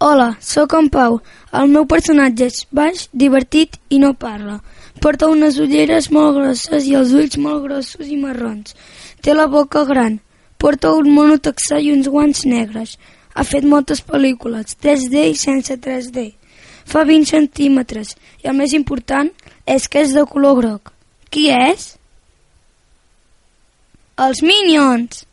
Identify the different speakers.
Speaker 1: Hola, sóc en Pau. El meu personatge és baix, divertit i no parla. Porta unes ulleres molt grosses i els ulls molt grossos i marrons. Té la boca gran. Porta un mono texà i uns guants negres. Ha fet moltes pel·lícules, 3D i sense 3D. Fa 20 centímetres i el més important és que és de color groc. Qui és? Els Minions!